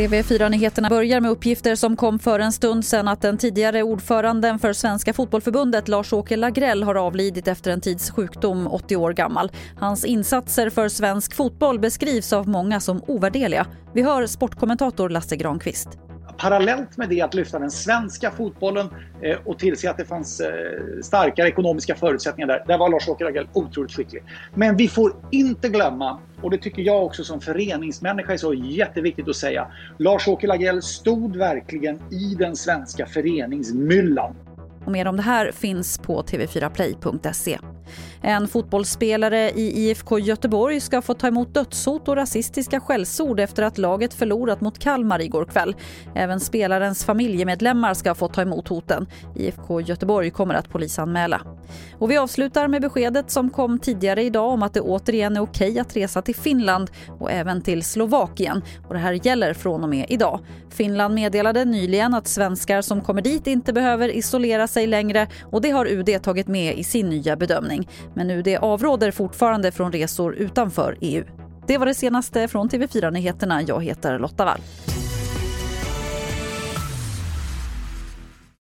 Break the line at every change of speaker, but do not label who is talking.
TV4-nyheterna börjar med uppgifter som kom för en stund sedan att den tidigare ordföranden för Svenska fotbollförbundet Lars-Åke Lagrell har avlidit efter en tids sjukdom, 80 år gammal. Hans insatser för svensk fotboll beskrivs av många som ovärderliga. Vi hör sportkommentator Lasse Granqvist
parallellt med det att lyfta den svenska fotbollen eh, och tillse att det fanns eh, starkare ekonomiska förutsättningar där. Där var Lars-Åke Lagrell otroligt skicklig. Men vi får inte glömma, och det tycker jag också som föreningsmänniska är så jätteviktigt att säga. Lars-Åke Lagrell stod verkligen i den svenska föreningsmyllan.
Och mer om det här finns på tv4play.se. En fotbollsspelare i IFK Göteborg ska få ta emot dödshot och rasistiska skällsord efter att laget förlorat mot Kalmar igår kväll. Även spelarens familjemedlemmar ska få ta emot hoten. IFK Göteborg kommer att polisanmäla. Och vi avslutar med beskedet som kom tidigare idag om att det återigen är okej att resa till Finland och även till Slovakien. Och det här gäller från och med idag. Finland meddelade nyligen att svenskar som kommer dit inte behöver isolera sig längre och det har UD tagit med i sin nya bedömning. Men UD avråder fortfarande från resor utanför EU. Det var det senaste från TV4 Nyheterna. Jag heter Lotta Wall.